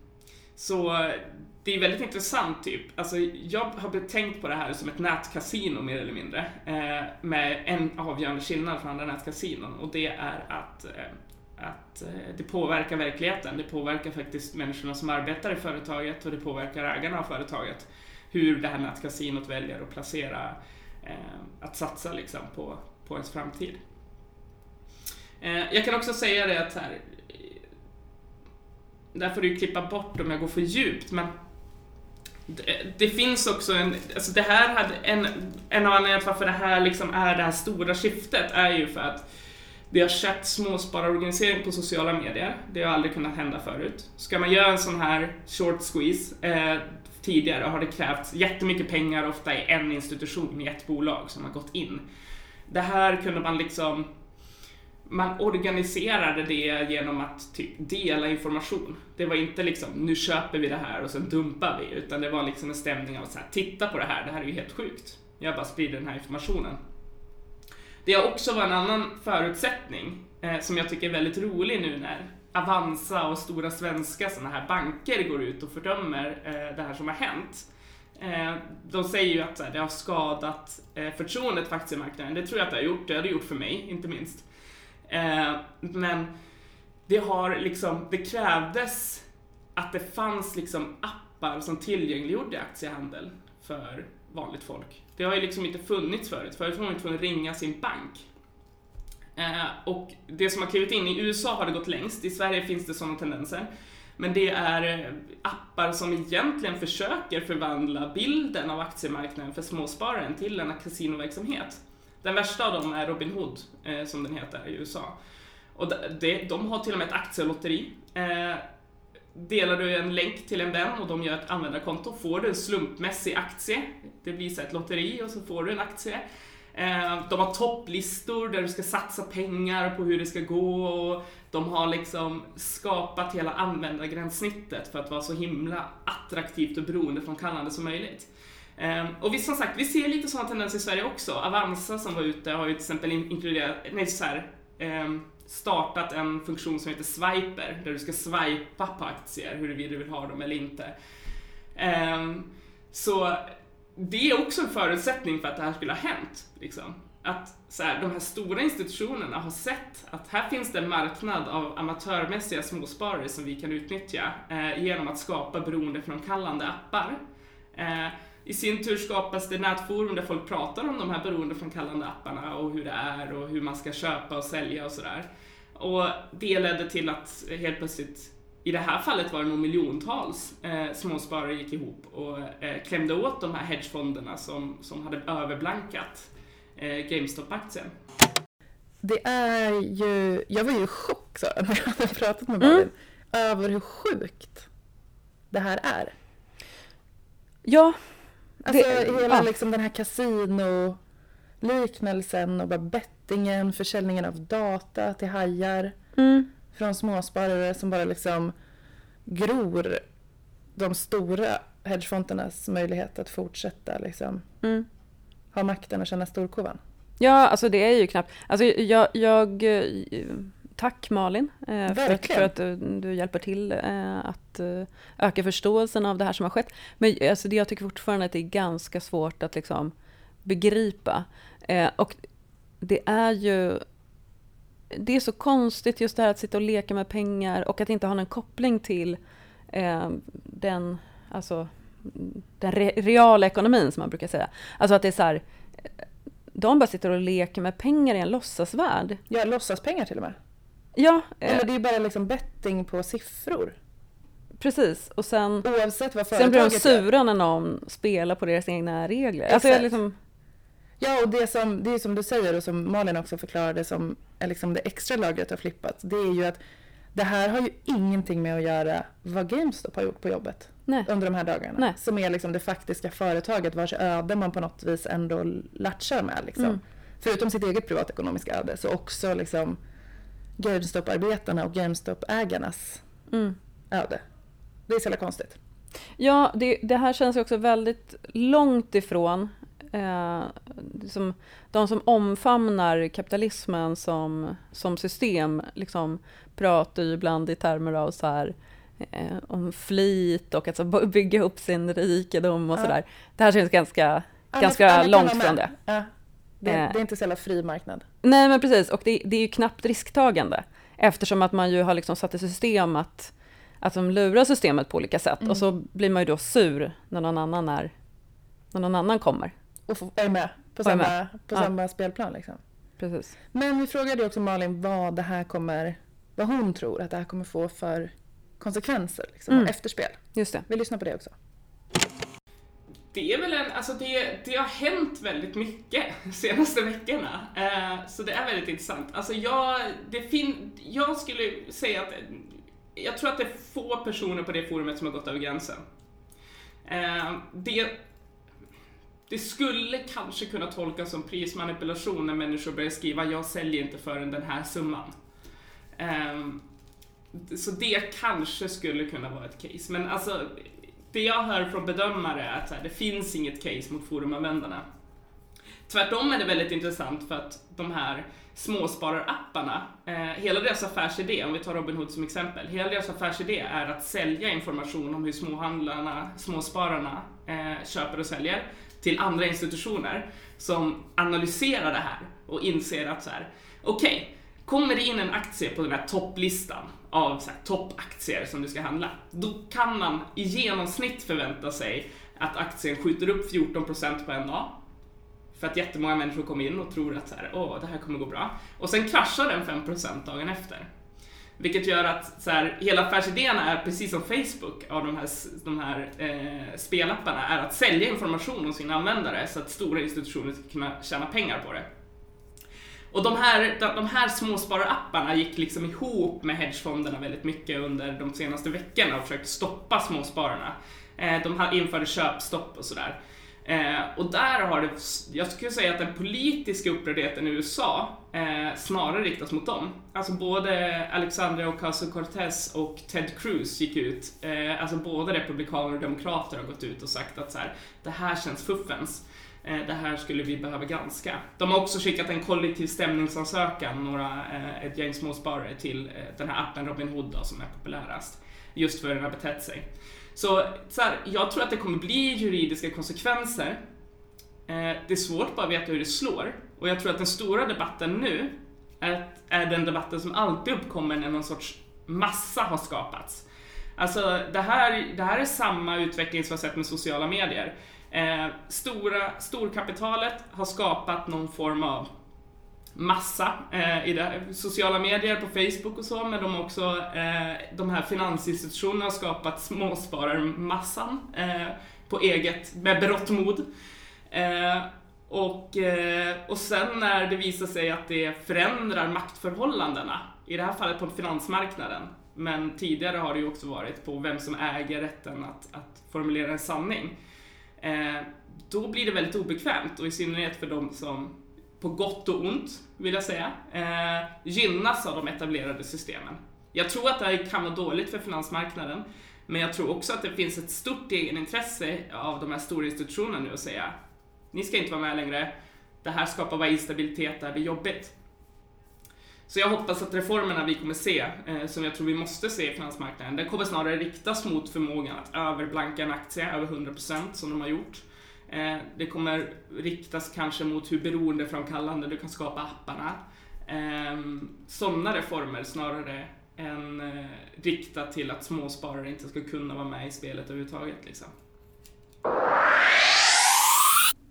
så det är väldigt intressant typ. Alltså, jag har tänkt på det här som ett nätkasino mer eller mindre. Eh, med en avgörande skillnad från andra nätkasinon och det är att, eh, att eh, det påverkar verkligheten. Det påverkar faktiskt människorna som arbetar i företaget och det påverkar ägarna av företaget. Hur det här nätkasinot väljer att placera, eh, att satsa liksom på, på ens framtid. Eh, jag kan också säga det att här, där får du klippa bort om jag går för djupt, men det, det finns också en, alltså det här hade, en, en av anledningarna till varför det här liksom är det här stora skiftet är ju för att det har skett småspararorganisering på sociala medier. Det har aldrig kunnat hända förut. Ska man göra en sån här short squeeze eh, tidigare har det krävts jättemycket pengar, ofta i en institution, i ett bolag som har gått in. Det här kunde man liksom man organiserade det genom att typ dela information. Det var inte liksom, nu köper vi det här och sen dumpar vi, utan det var liksom en stämning av så här, titta på det här, det här är ju helt sjukt. Jag bara sprider den här informationen. Det har också varit en annan förutsättning eh, som jag tycker är väldigt rolig nu när Avanza och stora svenska sådana här banker går ut och fördömer eh, det här som har hänt. Eh, de säger ju att här, det har skadat eh, förtroendet för aktiemarknaden. Det tror jag att det har gjort. Det har det gjort för mig, inte minst. Eh, men det har liksom, det krävdes att det fanns liksom appar som tillgängliggjorde aktiehandel för vanligt folk. Det har ju liksom inte funnits förut. Förut var man tvungen att ringa sin bank. Eh, och det som har klivit in, i USA har det gått längst, i Sverige finns det sådana tendenser. Men det är eh, appar som egentligen försöker förvandla bilden av aktiemarknaden för småspararen till en kasinoverksamhet. Den värsta av dem är Robin Hood, eh, som den heter i USA. Och de, de har till och med ett aktielotteri. Eh, delar du en länk till en vän och de gör ett användarkonto får du en slumpmässig aktie. Det blir så ett lotteri och så får du en aktie. Eh, de har topplistor där du ska satsa pengar på hur det ska gå och de har liksom skapat hela användargränssnittet för att vara så himla attraktivt och beroendeframkallande som möjligt. Eh, och vi, som sagt, vi ser lite sådana tendenser i Sverige också. Avanza som var ute har ju till exempel inkluderat, nej så här, ehm, startat en funktion som heter Swiper, där du ska swipa på aktier huruvida du vill ha dem eller inte. Ehm, så det är också en förutsättning för att det här skulle ha hänt. Liksom. Att så här, de här stora institutionerna har sett att här finns det en marknad av amatörmässiga småsparare som vi kan utnyttja eh, genom att skapa beroendeframkallande appar. Eh, i sin tur skapas det nätforum där folk pratar om de här beroendeframkallande apparna och hur det är och hur man ska köpa och sälja och sådär. Och det ledde till att helt plötsligt, i det här fallet var det nog miljontals eh, småsparare gick ihop och eh, klämde åt de här hedgefonderna som, som hade överblankat eh, GameStop-aktien. Det är ju, jag var ju i chock så, när jag hade pratat med Malin, mm. över hur sjukt det här är. Ja, Alltså det, hela ja. liksom den här kasino-liknelsen och bara bettingen, försäljningen av data till hajar mm. från småsparare som bara liksom gror de stora hedgefondernas möjlighet att fortsätta liksom mm. ha makten och känna storkovan. Ja, alltså det är ju knappt. Alltså jag, jag Tack Malin eh, för att, för att du, du, hjälper till eh, att eh, öka förståelsen av det här som har skett. Men alltså, jag tycker fortfarande att det är ganska svårt att liksom, begripa. och det är ju det är så konstigt just det här att sitta och leka med pengar och att inte ha någon koppling till eh, den, alltså, den re reala ekonomin som man brukar säga. Alltså att det är så här, de bara sitter och leker med pengar i en låtsasvärld. Ja, låtsaspengar till och med. Ja. Eller eh, det är bara liksom betting på siffror. Precis, och sen, Oavsett vad sen blir de sura när någon spelar på deras egna regler. Alltså jag liksom... Ja, och det, som, det är som du säger och som Malin också förklarade som är liksom det extra lagret har flippat. Det är ju att det här har ju ingenting med att göra vad GameStop har gjort på jobbet Nej. under de här dagarna. Nej. Som är liksom det faktiska företaget vars öde man på något vis ändå latchar med. Liksom. Mm. Förutom sitt eget privatekonomiska öde så också liksom GameStop-arbetarna och GameStop-ägarnas mm. öde. Det är så jävla konstigt. Ja, det, det här känns ju också väldigt långt ifrån eh, liksom, de som omfamnar kapitalismen som, som system liksom, pratar ju ibland i termer av så här, eh, om flit och att så, bygga upp sin rikedom och ja. sådär. Det här känns ganska, ganska långt från det. Ja. Det, eh. det, är inte så jävla fri marknad. Nej, men precis. Och det, det, är ju knappt risktagande. Eftersom att man ju har liksom satt i system att, att de lurar systemet på olika sätt. Mm. Och så blir man ju då sur när någon annan, är, när någon annan kommer. Och är med på samma, med. På ja. samma spelplan. Liksom. Precis. Men vi frågade också Malin vad det här kommer, vad hon tror att det här kommer få för konsekvenser liksom, mm. efterspel. Just det. Vi lyssnar på det också. Det är väl en, alltså det, det har hänt väldigt mycket de senaste veckorna. Eh, så det är väldigt intressant. Alltså jag, det fin, jag skulle säga att jag tror att det är få personer på det forumet som har gått över gränsen. Eh, det, det skulle kanske kunna tolkas som prismanipulation när människor börjar skriva jag säljer inte förrän den här summan. Eh, så det kanske skulle kunna vara ett case. Men alltså, det jag hör från bedömare är att här, det finns inget case mot forumanvändarna. Tvärtom är det väldigt intressant för att de här småspararapparna, eh, hela deras affärsidé, om vi tar Robinhood som exempel, hela deras affärsidé är att sälja information om hur småhandlarna, småspararna eh, köper och säljer till andra institutioner som analyserar det här och inser att så här, okej, okay, kommer det in en aktie på den här topplistan av toppaktier som du ska handla, då kan man i genomsnitt förvänta sig att aktien skjuter upp 14% på en dag. För att jättemånga människor kommer in och tror att så här, Åh, det här kommer gå bra. Och sen kraschar den 5% dagen efter. Vilket gör att så här, hela affärsidén är, precis som Facebook av de här, de här eh, spelapparna, är att sälja information om sina användare så att stora institutioner ska kunna tjäna pengar på det. Och de här, de här småspararapparna gick liksom ihop med hedgefonderna väldigt mycket under de senaste veckorna och försökte stoppa småspararna. Eh, de införde köpstopp och sådär. Eh, och där har det, jag skulle säga att den politiska upprördheten i USA eh, snarare riktas mot dem. Alltså både Alexandria Ocasio-Cortez och Ted Cruz gick ut, eh, alltså både republikaner och demokrater har gått ut och sagt att så här, det här känns fuffens. Eh, det här skulle vi behöva granska. De har också skickat en kollektiv stämningsansökan, några, eh, ett gäng småsparare, till eh, den här appen Robinhood då, som är populärast. Just för hur den har betett sig. Så, så här, jag tror att det kommer bli juridiska konsekvenser. Det är svårt bara att veta hur det slår. Och jag tror att den stora debatten nu är, är den debatten som alltid uppkommer när någon sorts massa har skapats. Alltså det här, det här är samma utveckling som vi har sett med sociala medier. Eh, stora, storkapitalet har skapat någon form av massa eh, i det, sociala medier, på Facebook och så, men de har också, eh, de här finansinstitutionerna har skapat småspararmassan eh, på eget, med berått mod. Eh, och, eh, och sen när det visar sig att det förändrar maktförhållandena, i det här fallet på finansmarknaden, men tidigare har det ju också varit på vem som äger rätten att, att formulera en sanning eh, Eh, då blir det väldigt obekvämt och i synnerhet för de som på gott och ont, vill jag säga, eh, gynnas av de etablerade systemen. Jag tror att det här kan vara dåligt för finansmarknaden, men jag tror också att det finns ett stort egenintresse av de här stora institutionerna nu att säga ni ska inte vara med längre, det här skapar bara instabilitet, det här blir jobbigt. Så jag hoppas att reformerna vi kommer se, eh, som jag tror vi måste se i finansmarknaden, den kommer snarare riktas mot förmågan att överblanka en aktie över 100% som de har gjort. Eh, det kommer riktas kanske mot hur beroendeframkallande du kan skapa apparna. Eh, sådana reformer snarare än eh, riktat till att småsparare inte ska kunna vara med i spelet överhuvudtaget. Liksom.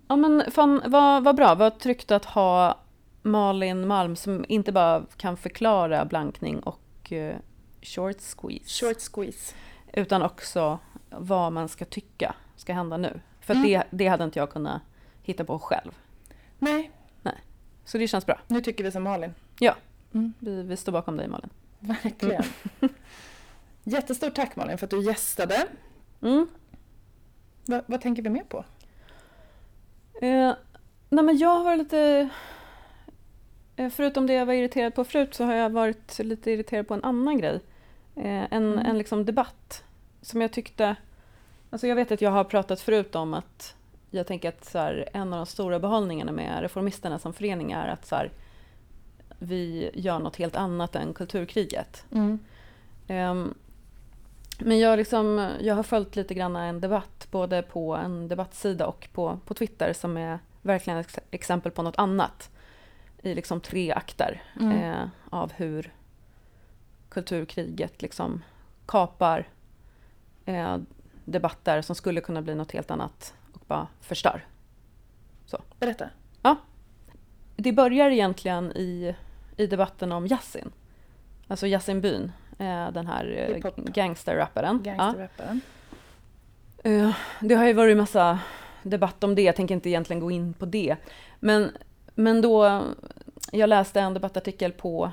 Ja men fan, vad, vad bra, vad tryggt att ha Malin Malm som inte bara kan förklara blankning och uh, short squeeze. Short squeeze. Utan också vad man ska tycka ska hända nu. För mm. det, det hade inte jag kunnat hitta på själv. Nej. Nej. Så det känns bra. Nu tycker vi som Malin. Ja, mm. vi, vi står bakom dig Malin. Verkligen. Mm. Jättestort tack Malin för att du gästade. Mm. Va, vad tänker vi mer på? Eh, nej men jag har varit lite Eh, förutom det jag var irriterad på förut så har jag varit lite irriterad på en annan grej. Eh, en, mm. en liksom debatt som jag tyckte Alltså jag vet att jag har pratat förut om att jag tänker att så här, en av de stora behållningarna med Reformisterna som förening är att så här, vi gör något helt annat än kulturkriget. Mm. Ehm, men jag, liksom, jag har följt lite grann en debatt, både på en debattsida och på, på Twitter, som är verkligen ett ex- exempel på något annat i liksom tre akter Mm. eh, av hur kulturkriget liksom kapar eh, debatter som skulle kunna bli något helt annat och bara förstör. Berätta. Det börjar egentligen i, i debatten om Yasin. Alltså Yasin Byn, eh, den här eh, Hiphop. gangsterrapparen. Ja. Gangsterrapparen. Eh, Det har ju varit massa debatt om det, jag tänker inte egentligen gå in på det. Men, men då, jag läste en debattartikel på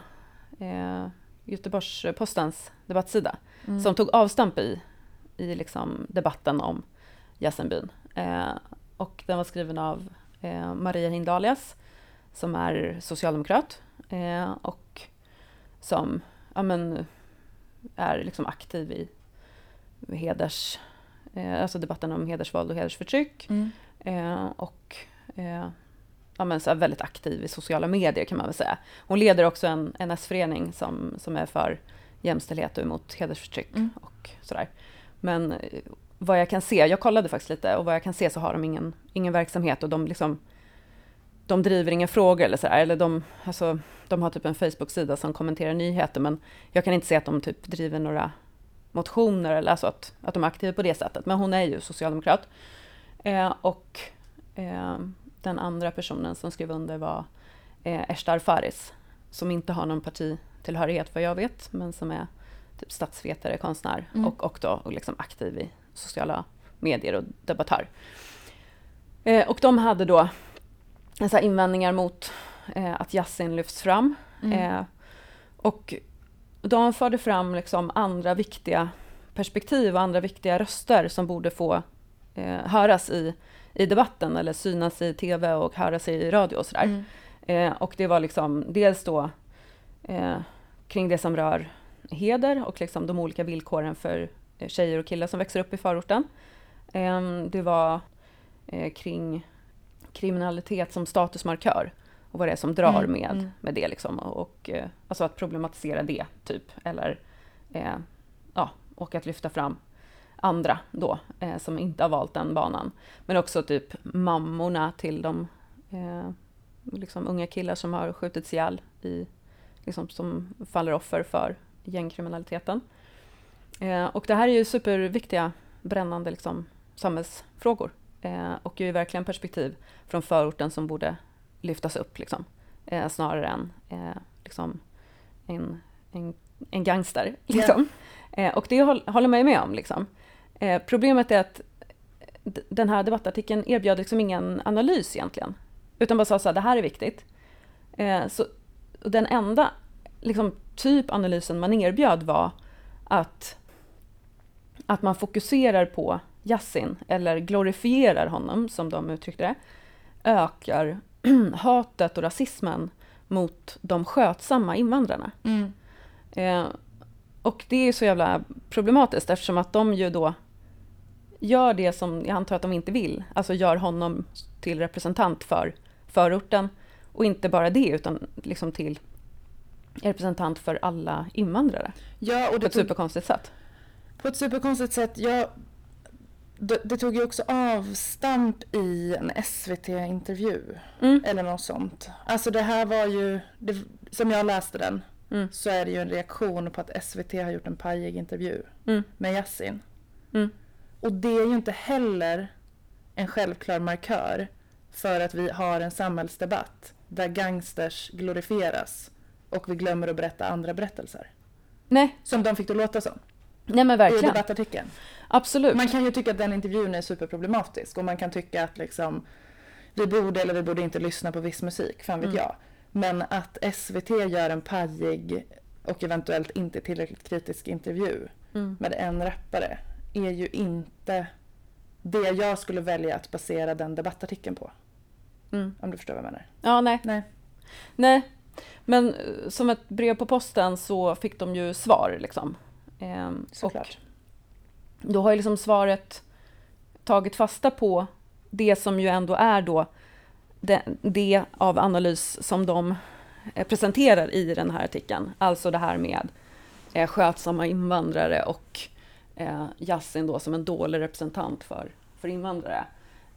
eh, Göteborgs-Postens debattsida Mm. som tog avstamp i, i liksom debatten om Jassenbyn. Eh, och den var skriven av eh, Maria Hindalias som är socialdemokrat eh, och som ja, men, är liksom aktiv i heders, eh, alltså debatten om hedersvåld och hedersförtryck. Mm. Eh, och eh, ja, men så väldigt aktiv i sociala medier kan man väl säga. Hon leder också en, en S-förening som, som är för jämställdhet och emot hedersförtryck Mm. och sådär. Men eh, vad jag kan se, jag kollade faktiskt lite och vad jag kan se så har de ingen, ingen verksamhet och de liksom de driver inga frågor eller sådär, eller de, alltså, de har typ en Facebook-sida som kommenterar nyheter men jag kan inte se att de typ driver några motioner eller alltså att, att de är aktiva på det sättet. Men hon är ju socialdemokrat. Eh, och eh, den andra personen som skrev under var eh, Eshtar Faris, som inte har någon partitillhörighet vad jag vet, men som är typ statsvetare, konstnär Mm. och, och då och liksom aktiv i sociala medier och debattör. Eh, och de hade då så invändningar mot eh, att Yasin lyfts fram. Mm. Eh, och de förde fram liksom andra viktiga perspektiv och andra viktiga röster som borde få eh, höras i, i debatten eller synas i tv och höras i radio och sådär. Mm. Eh, och det var liksom dels då eh, kring det som rör heder och liksom de olika villkoren för eh, tjejer och killar som växer upp i förorten. Eh, det var eh, kring kriminalitet som statusmarkör och vad det är som drar Mm, med, mm. med det. Liksom. Och, och, eh, alltså att problematisera det, typ. Eller, ja, och att lyfta fram andra då, eh, som inte har valt den banan. Men också typ mammorna till de eh, liksom unga killar som har skjutits ihjäl, i, liksom, som faller offer för gängkriminaliteten. Eh, och det här är ju superviktiga, brännande liksom, samhällsfrågor. Eh, och ger ju verkligen perspektiv från förorten som borde lyftas upp, liksom. eh, snarare än eh, liksom, en, en, en gangster. Liksom. Eh, och det håll, håller man ju med om. Liksom. Eh, problemet är att den här debattartikeln erbjöd liksom ingen analys egentligen. Utan bara sa så här, det här är viktigt. Eh, så den enda liksom, typ analysen man erbjöd var att, att man fokuserar på Yasin, eller glorifierar honom, som de uttryckte det, ökar hatet och rasismen mot de skötsamma invandrarna. Mm. Eh, och det är så jävla problematiskt eftersom att de ju då gör det som jag antar att de inte vill, alltså gör honom till representant för förorten och inte bara det utan liksom till representant för alla invandrare Ja, och på ett tog, superkonstigt sätt. på ett superkonstigt sätt. Jag, det, det tog ju också avstamp i en SVT-intervju. Mm. Eller något sånt. Alltså det här var ju, det, som jag läste den, Mm. så är det ju en reaktion på att SVT har gjort en pajig intervju Mm. med Yasin. Och det är ju inte heller en självklar markör för att vi har en samhällsdebatt där gangsters glorifieras och vi glömmer att berätta andra berättelser. Nej, Som de fick det låta som nej men i verkligen. debattartikeln. Absolut. Man kan ju tycka att den intervjun är superproblematisk och man kan tycka att liksom vi borde eller vi borde inte lyssna på viss musik, fan vet Mm. jag. Men att SVT gör en pajig och eventuellt inte tillräckligt kritisk intervju Mm. med en rappare är ju inte det jag skulle välja att basera den debattartikeln på. Mm. Om du förstår vad jag menar. Ja, nej. Nej. Nej, men eh, som ett brev på posten så fick de ju svar liksom. Ehm, Såklart. Och då har ju liksom svaret tagit fasta på det som ju ändå är då det, det av analys som de eh, presenterar i den här artikeln. Alltså det här med eh, skötsamma invandrare och eh, Yasin då som en dålig representant för, för invandrare.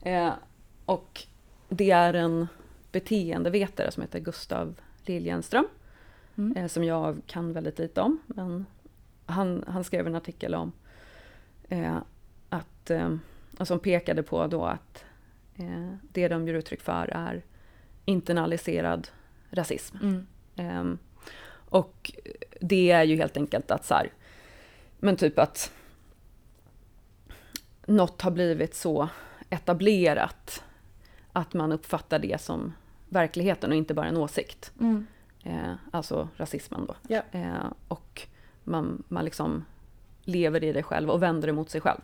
Eh, och det är en beteendevetare som heter Gustav Liljenström, mm. eh, som jag kan väldigt lite om. Men han, han skrev en artikel om eh, att, eh, som pekade på då att eh, det de ger uttryck för är internaliserad rasism. Mm. Eh, och det är ju helt enkelt att så här, men typ att något har blivit så etablerat att man uppfattar det som verkligheten och inte bara en åsikt. Mm. Eh, alltså rasismen då. Yeah. Eh, och man, man liksom lever i det själv och vänder emot sig själv.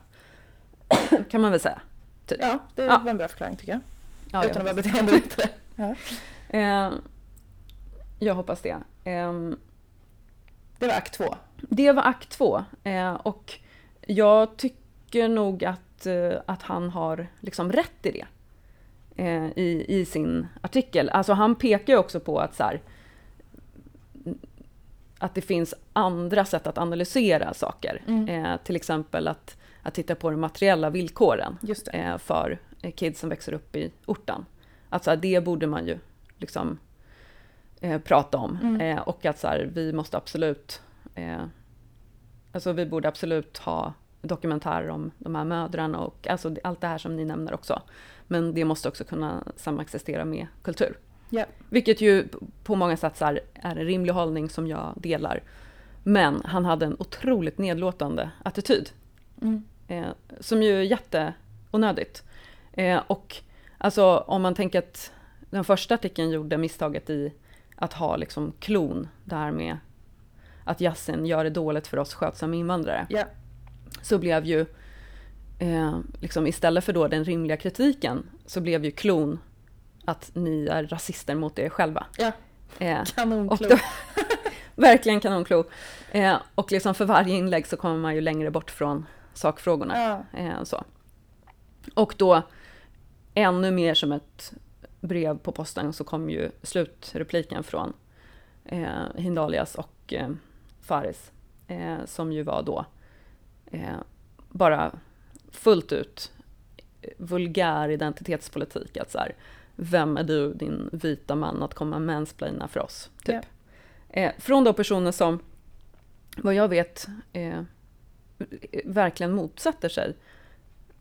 kan man väl säga. Typ. Ja, det ja. var en bra förklaring tycker jag. Ja, Utan att vara beteendevetare. ja. eh, jag hoppas det. Eh, det var akt två. Det var akt två. Eh, och jag tycker nog att, eh, att han har liksom rätt i det. Eh, i, i sin artikel. Alltså han pekar ju också på att så här, att det finns andra sätt att analysera saker. Mm. Eh, till exempel att, att titta på de materiella villkoren eh, för kids som växer upp i orten. Alltså det borde man ju liksom eh, prata om. Mm. Och att så här, vi måste absolut, alltså vi borde absolut ha dokumentärer om de här mödrarna och alltså allt det här som ni nämner också. Men det måste också kunna samexistera med kultur. Yeah. Vilket ju på många sätt är, en rimlig hållning som jag delar. Men han hade en otroligt nedlåtande attityd. Mm. Eh, som ju är jätteonödigt. Eh, och alltså om man tänker att den första artikeln gjorde misstaget i att ha liksom klon, det här med att Yasin gör det dåligt för oss skötsamma invandrare. Yeah. Så blev ju, eh, liksom istället för då den rimliga kritiken, så blev ju klon att ni är rasister mot er själva. Ja, eh, verkligen kanonklo. Eh, och liksom för varje inlägg så kommer man ju längre bort från sakfrågorna. Ja. Eh, så. Och då, ännu mer som ett brev på posten, så kom ju slutrepliken från eh, Hindalias och eh, Faris, eh, som ju var då eh, bara fullt ut vulgär identitetspolitik. Att så här, vem är du, din vita man, att komma mansplaina för oss? Typ. Yeah. Eh, från då personer som, vad jag vet, eh, verkligen motsätter sig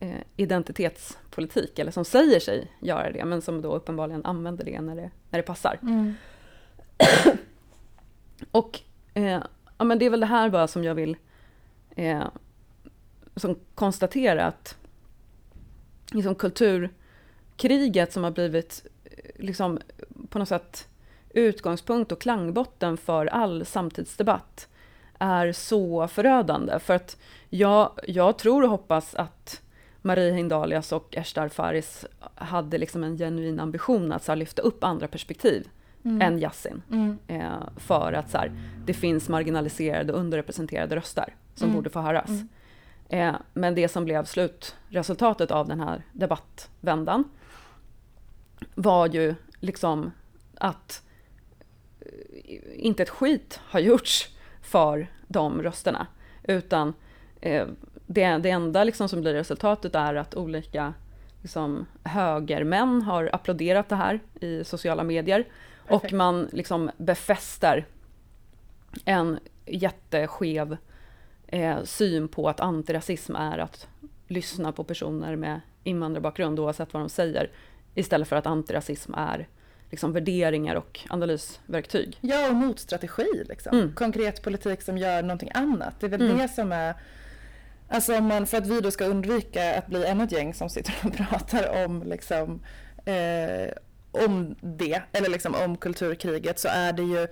eh, identitetspolitik, eller som säger sig göra det, men som då uppenbarligen använder det när det, när det passar. Mm. Och eh, ja, men det är väl det här bara som jag vill eh, som konstatera att liksom kultur kriget som har blivit eh, liksom, på något sätt utgångspunkt och klangbotten för all samtidsdebatt är så förödande. För att jag, jag tror och hoppas att Marie Hindalias och Eshtar Faris hade liksom en genuin ambition att så här, lyfta upp andra perspektiv mm. än Yasin. Mm. Eh, för att så här, det finns marginaliserade och underrepresenterade röster som mm. borde få höras. Eh, men det som blev slutresultatet av den här debattvändan var ju liksom att eh, inte ett skit har gjorts för de rösterna. Utan eh, det, det enda liksom som blir resultatet är att olika liksom, högermän har applåderat det här i sociala medier. Perfekt. Och man liksom befäster en jätteskev eh, syn på att antirasism är att lyssna på personer med invandrarbakgrund oavsett vad de säger Istället för att antirasism är liksom värderingar och analysverktyg. Ja, och motstrategi. Liksom. Mm. Konkret politik som gör någonting annat. Det är väl mm. det som är... Alltså man, för att vi då ska undvika att bli ännu ett gäng som sitter och pratar om, liksom, eh, om det, eller liksom om kulturkriget, så är det ju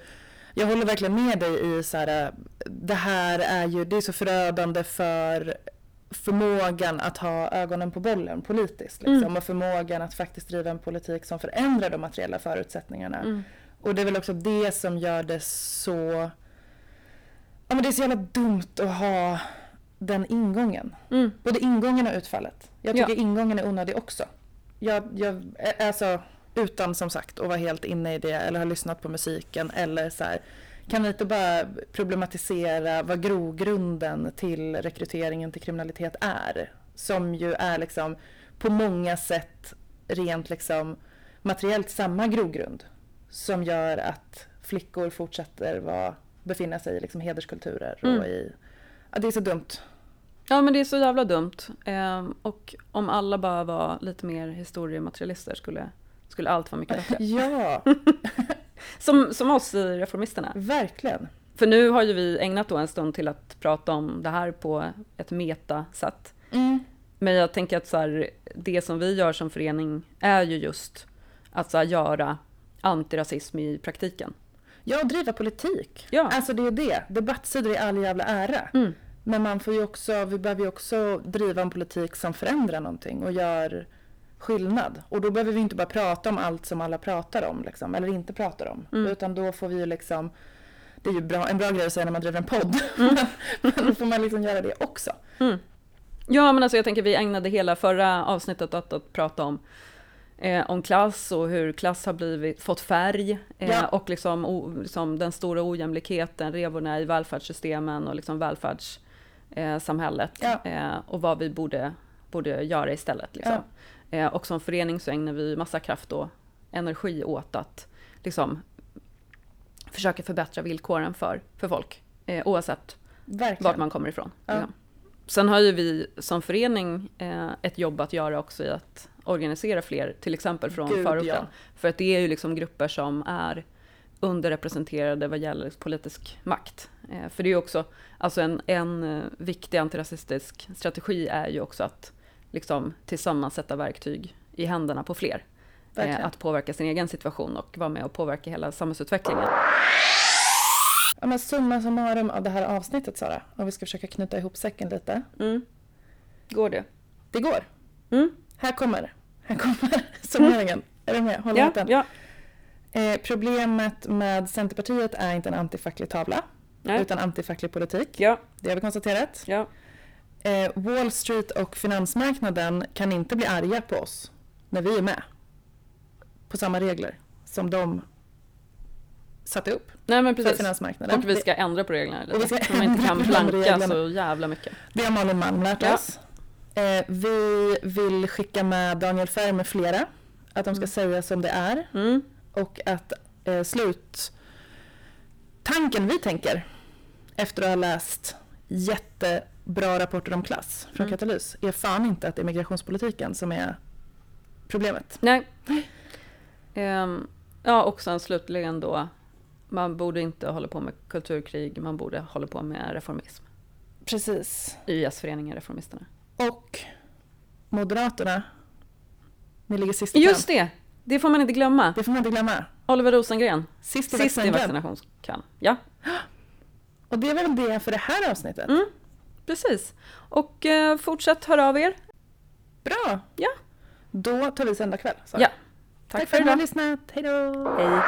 jag håller verkligen med dig i så här, det här är ju, det är så förödande för förmågan att ha ögonen på bollen politiskt. Liksom, mm. Och förmågan att faktiskt driva en politik som förändrar de materiella förutsättningarna. Mm. Och det är väl också det som gör det så... Ja men det är så jävla dumt att ha den ingången. Mm. Både ingången och utfallet. Jag Ja. tycker ingången är onödig också. Jag, jag, eh, alltså, utan som sagt att vara helt inne i det eller ha lyssnat på musiken eller så här. Kan vi inte bara problematisera vad grogrunden till rekryteringen till kriminalitet är? Som ju är liksom på många sätt rent liksom materiellt samma grogrund. Som gör att flickor fortsätter vara, befinna sig i liksom hederskulturer och Mm. i... Ja, det är så dumt. Ja men det är så jävla dumt. Ehm, och om alla bara var lite mer historiematerialister skulle, skulle allt vara mycket bättre. Ja, Som, som oss i Reformisterna. verkligen. För nu har ju vi ägnat då en stund till att prata om det här på ett meta-sätt. Mm. Men jag tänker att så här, det som vi gör som förening är ju just att så här, göra antirasism i praktiken. Ja, och driva politik. Ja. Alltså det är det. Debattsidor är all jävla ära. Mm. Men man får ju också, vi behöver ju också driva en politik som förändrar någonting och gör skillnad. Och då behöver vi inte bara prata om allt som alla pratar om, liksom, eller inte pratar om. Mm. Utan då får vi ju liksom, det är ju bra, en bra grej att säga när man driver en podd, Mm. men då får man liksom göra det också. Ja, men alltså jag tänker vi ägnade hela förra avsnittet åt att prata om, eh, om klass och hur klass har blivit, fått färg eh, Ja. och liksom, o, liksom den stora ojämlikheten, revorna i välfärdssystemen och liksom välfärdssamhället eh, Ja. eh, och vad vi borde, borde göra istället. Liksom. Eh, och som förening så ägnar vi massa kraft och energi åt att liksom, försöka förbättra villkoren för, för folk, eh, oavsett Verkligen. vart man kommer ifrån. Ja. liksom. Sen har ju vi som förening eh, ett jobb att göra också i att organisera fler, till exempel från Gud, förorten. ja. För att det är ju liksom grupper som är underrepresenterade vad gäller politisk makt. Eh, för det är ju också, alltså en, en eh, viktig antirasistisk strategi är ju också att liksom tillsammans sätta verktyg i händerna på fler. Eh, att påverka sin egen situation och vara med och påverka hela samhällsutvecklingen. Ja, men summa summarum av det här avsnittet Sara, om vi ska försöka knyta ihop säcken lite. Mm. Går det? Det går. Mm. Här kommer, här kommer summeringen. Är du med? Håll Ja, den. ja. Eh, problemet med Centerpartiet är inte en antifacklig tavla, Nej. utan antifacklig politik. Ja, Det har vi konstaterat. ja. Eh, Wall Street och finansmarknaden kan inte bli arga på oss när vi är med på samma regler som de satte upp Nej men för precis. finansmarknaden. Och vi ska ändra på reglerna lite. Och vi ska så man inte kan planka så jävla mycket. Det har Malin Malm lärt Ja. oss. Eh, vi vill skicka med Daniel Ferm med flera, att de ska säga som det är Mm. och att eh, slut tanken vi tänker efter att ha läst jättebra rapporter om klass från Mm. Katalys är fan inte att det är migrationspolitiken som är problemet. Nej. Ehm, ja, och sen slutligen då. Man borde inte hålla på med kulturkrig, man borde hålla på med reformism. Precis. IS-föreningen Reformisterna. Och Moderaterna, ni ligger sist i Just det! Det får man inte glömma. Det får man inte glömma. Oliver Rosengren. Sist i Sist i vaccinationskön. Ja, Och det är väl det för det här avsnittet. Mm. Precis. Och eh, fortsätt höra av er. Bra! Ja. Då tar vi söndag kväll. Ja. Tack, Tack för för att ni har lyssnat. Hej då! Hej.